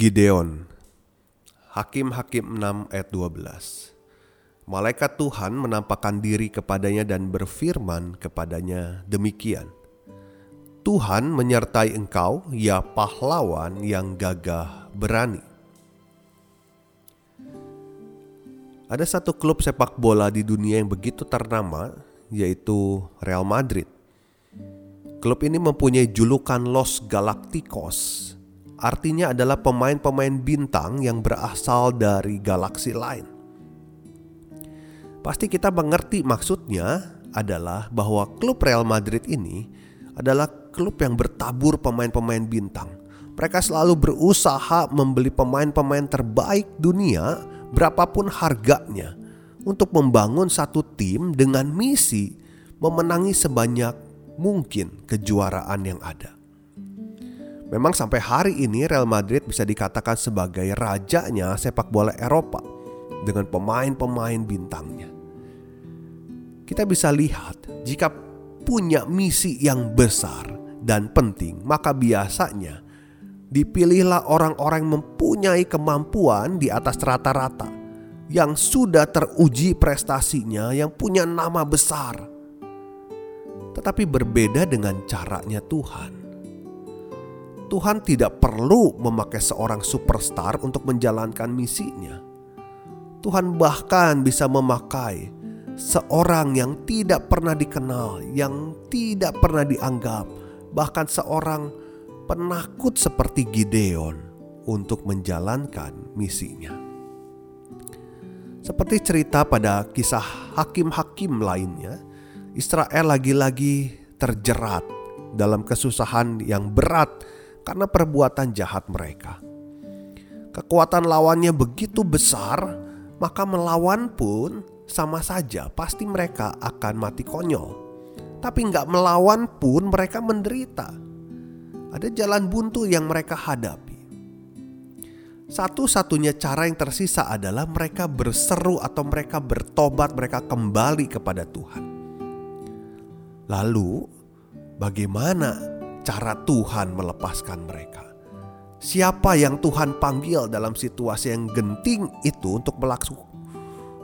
Gideon Hakim-Hakim 6 ayat 12 Malaikat Tuhan menampakkan diri kepadanya dan berfirman kepadanya demikian Tuhan menyertai engkau ya pahlawan yang gagah berani Ada satu klub sepak bola di dunia yang begitu ternama, yaitu Real Madrid. Klub ini mempunyai julukan Los Galacticos. Artinya adalah pemain-pemain bintang yang berasal dari galaksi lain. Pasti kita mengerti maksudnya adalah bahwa klub Real Madrid ini adalah klub yang bertabur pemain-pemain bintang. Mereka selalu berusaha membeli pemain-pemain terbaik dunia berapapun harganya untuk membangun satu tim dengan misi memenangi sebanyak mungkin kejuaraan yang ada. Memang sampai hari ini Real Madrid bisa dikatakan sebagai rajanya sepak bola Eropa dengan pemain-pemain bintangnya. Kita bisa lihat jika punya misi yang besar dan penting, maka biasanya dipilihlah orang-orang yang mempunyai kemampuan di atas rata-rata, yang sudah teruji prestasinya, yang punya nama besar. Tetapi berbeda dengan caranya Tuhan. Tuhan tidak perlu memakai seorang superstar untuk menjalankan misinya. Tuhan bahkan bisa memakai seorang yang tidak pernah dikenal, yang tidak pernah dianggap, bahkan seorang penakut seperti Gideon untuk menjalankan misinya. Seperti cerita pada kisah hakim-hakim lainnya, Israel lagi-lagi terjerat dalam kesusahan yang berat karena perbuatan jahat mereka. Kekuatan lawannya begitu besar, maka melawan pun sama saja pasti mereka akan mati konyol. Tapi nggak melawan pun mereka menderita ada jalan buntu yang mereka hadapi. Satu-satunya cara yang tersisa adalah mereka berseru atau mereka bertobat, mereka kembali kepada Tuhan. Lalu, bagaimana cara Tuhan melepaskan mereka? Siapa yang Tuhan panggil dalam situasi yang genting itu untuk melakukan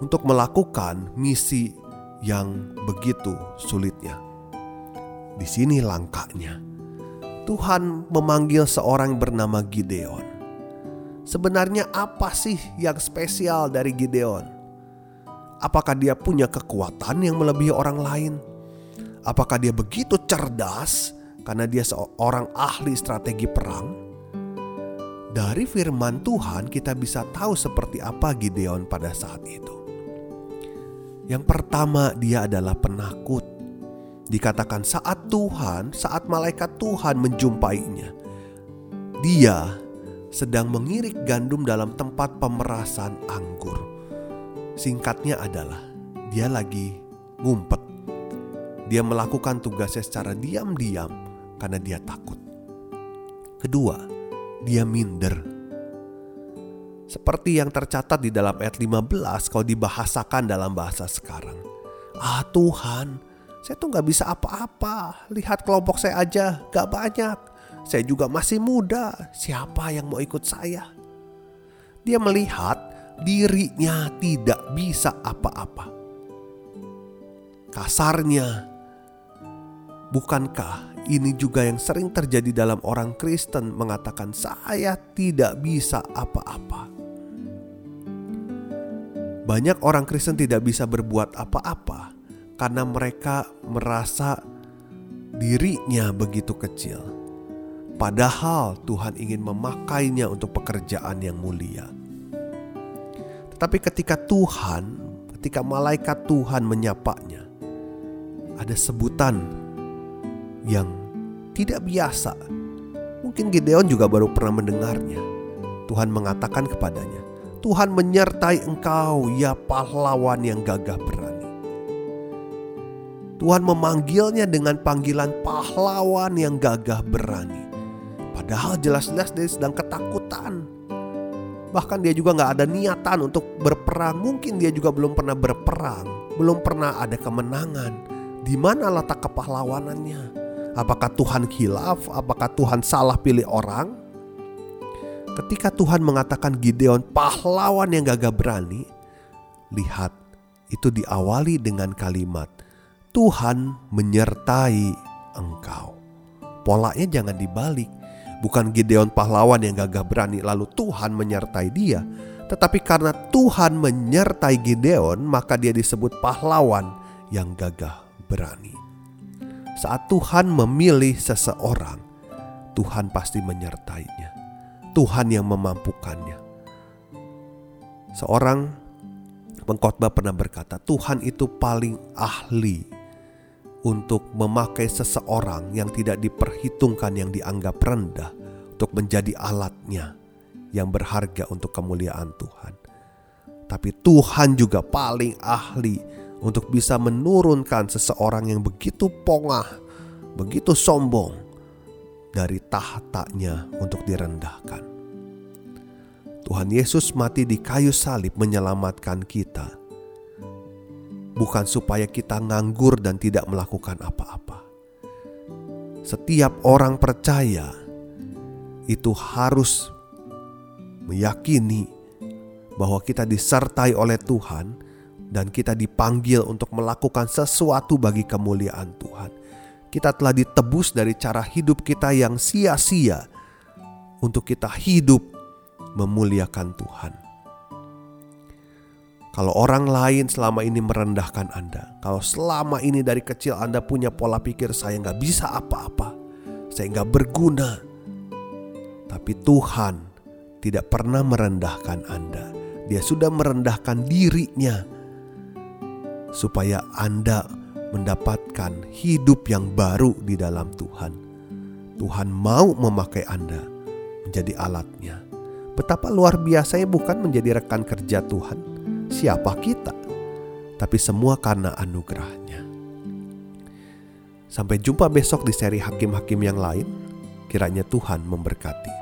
untuk melakukan misi yang begitu sulitnya? Di sini langkahnya Tuhan memanggil seorang bernama Gideon. Sebenarnya apa sih yang spesial dari Gideon? Apakah dia punya kekuatan yang melebihi orang lain? Apakah dia begitu cerdas karena dia seorang ahli strategi perang? Dari firman Tuhan kita bisa tahu seperti apa Gideon pada saat itu. Yang pertama dia adalah penakut. Dikatakan saat Tuhan, saat malaikat Tuhan menjumpainya, dia sedang mengirik gandum dalam tempat pemerasan anggur. Singkatnya adalah dia lagi ngumpet. Dia melakukan tugasnya secara diam-diam karena dia takut. Kedua, dia minder. Seperti yang tercatat di dalam ayat 15 kalau dibahasakan dalam bahasa sekarang. Ah Tuhan, saya tuh gak bisa apa-apa. Lihat kelompok saya aja gak banyak. Saya juga masih muda. Siapa yang mau ikut saya? Dia melihat dirinya tidak bisa apa-apa. Kasarnya, bukankah ini juga yang sering terjadi dalam orang Kristen mengatakan saya tidak bisa apa-apa. Banyak orang Kristen tidak bisa berbuat apa-apa karena mereka merasa dirinya begitu kecil. Padahal Tuhan ingin memakainya untuk pekerjaan yang mulia. Tetapi ketika Tuhan, ketika malaikat Tuhan menyapanya, ada sebutan yang tidak biasa. Mungkin Gideon juga baru pernah mendengarnya. Tuhan mengatakan kepadanya, "Tuhan menyertai engkau, ya pahlawan yang gagah berani." Tuhan memanggilnya dengan panggilan pahlawan yang gagah berani. Padahal jelas-jelas dia sedang ketakutan. Bahkan dia juga nggak ada niatan untuk berperang. Mungkin dia juga belum pernah berperang, belum pernah ada kemenangan. Di mana letak kepahlawanannya? Apakah Tuhan khilaf? Apakah Tuhan salah pilih orang? Ketika Tuhan mengatakan Gideon pahlawan yang gagah berani, lihat itu diawali dengan kalimat Tuhan menyertai engkau. Polanya jangan dibalik. Bukan Gideon pahlawan yang gagah berani lalu Tuhan menyertai dia. Tetapi karena Tuhan menyertai Gideon maka dia disebut pahlawan yang gagah berani. Saat Tuhan memilih seseorang, Tuhan pasti menyertainya. Tuhan yang memampukannya. Seorang pengkhotbah pernah berkata, Tuhan itu paling ahli untuk memakai seseorang yang tidak diperhitungkan yang dianggap rendah untuk menjadi alatnya yang berharga untuk kemuliaan Tuhan. Tapi Tuhan juga paling ahli untuk bisa menurunkan seseorang yang begitu pongah, begitu sombong dari tahtanya untuk direndahkan. Tuhan Yesus mati di kayu salib menyelamatkan kita bukan supaya kita nganggur dan tidak melakukan apa-apa. Setiap orang percaya itu harus meyakini bahwa kita disertai oleh Tuhan dan kita dipanggil untuk melakukan sesuatu bagi kemuliaan Tuhan. Kita telah ditebus dari cara hidup kita yang sia-sia untuk kita hidup memuliakan Tuhan. Kalau orang lain selama ini merendahkan Anda, kalau selama ini dari kecil Anda punya pola pikir saya nggak bisa apa-apa, saya nggak berguna, tapi Tuhan tidak pernah merendahkan Anda. Dia sudah merendahkan dirinya supaya Anda mendapatkan hidup yang baru di dalam Tuhan. Tuhan mau memakai Anda menjadi alatnya. Betapa luar biasanya bukan menjadi rekan kerja Tuhan, siapa kita, tapi semua karena anugerahnya. Sampai jumpa besok di seri Hakim-Hakim yang lain. Kiranya Tuhan memberkati.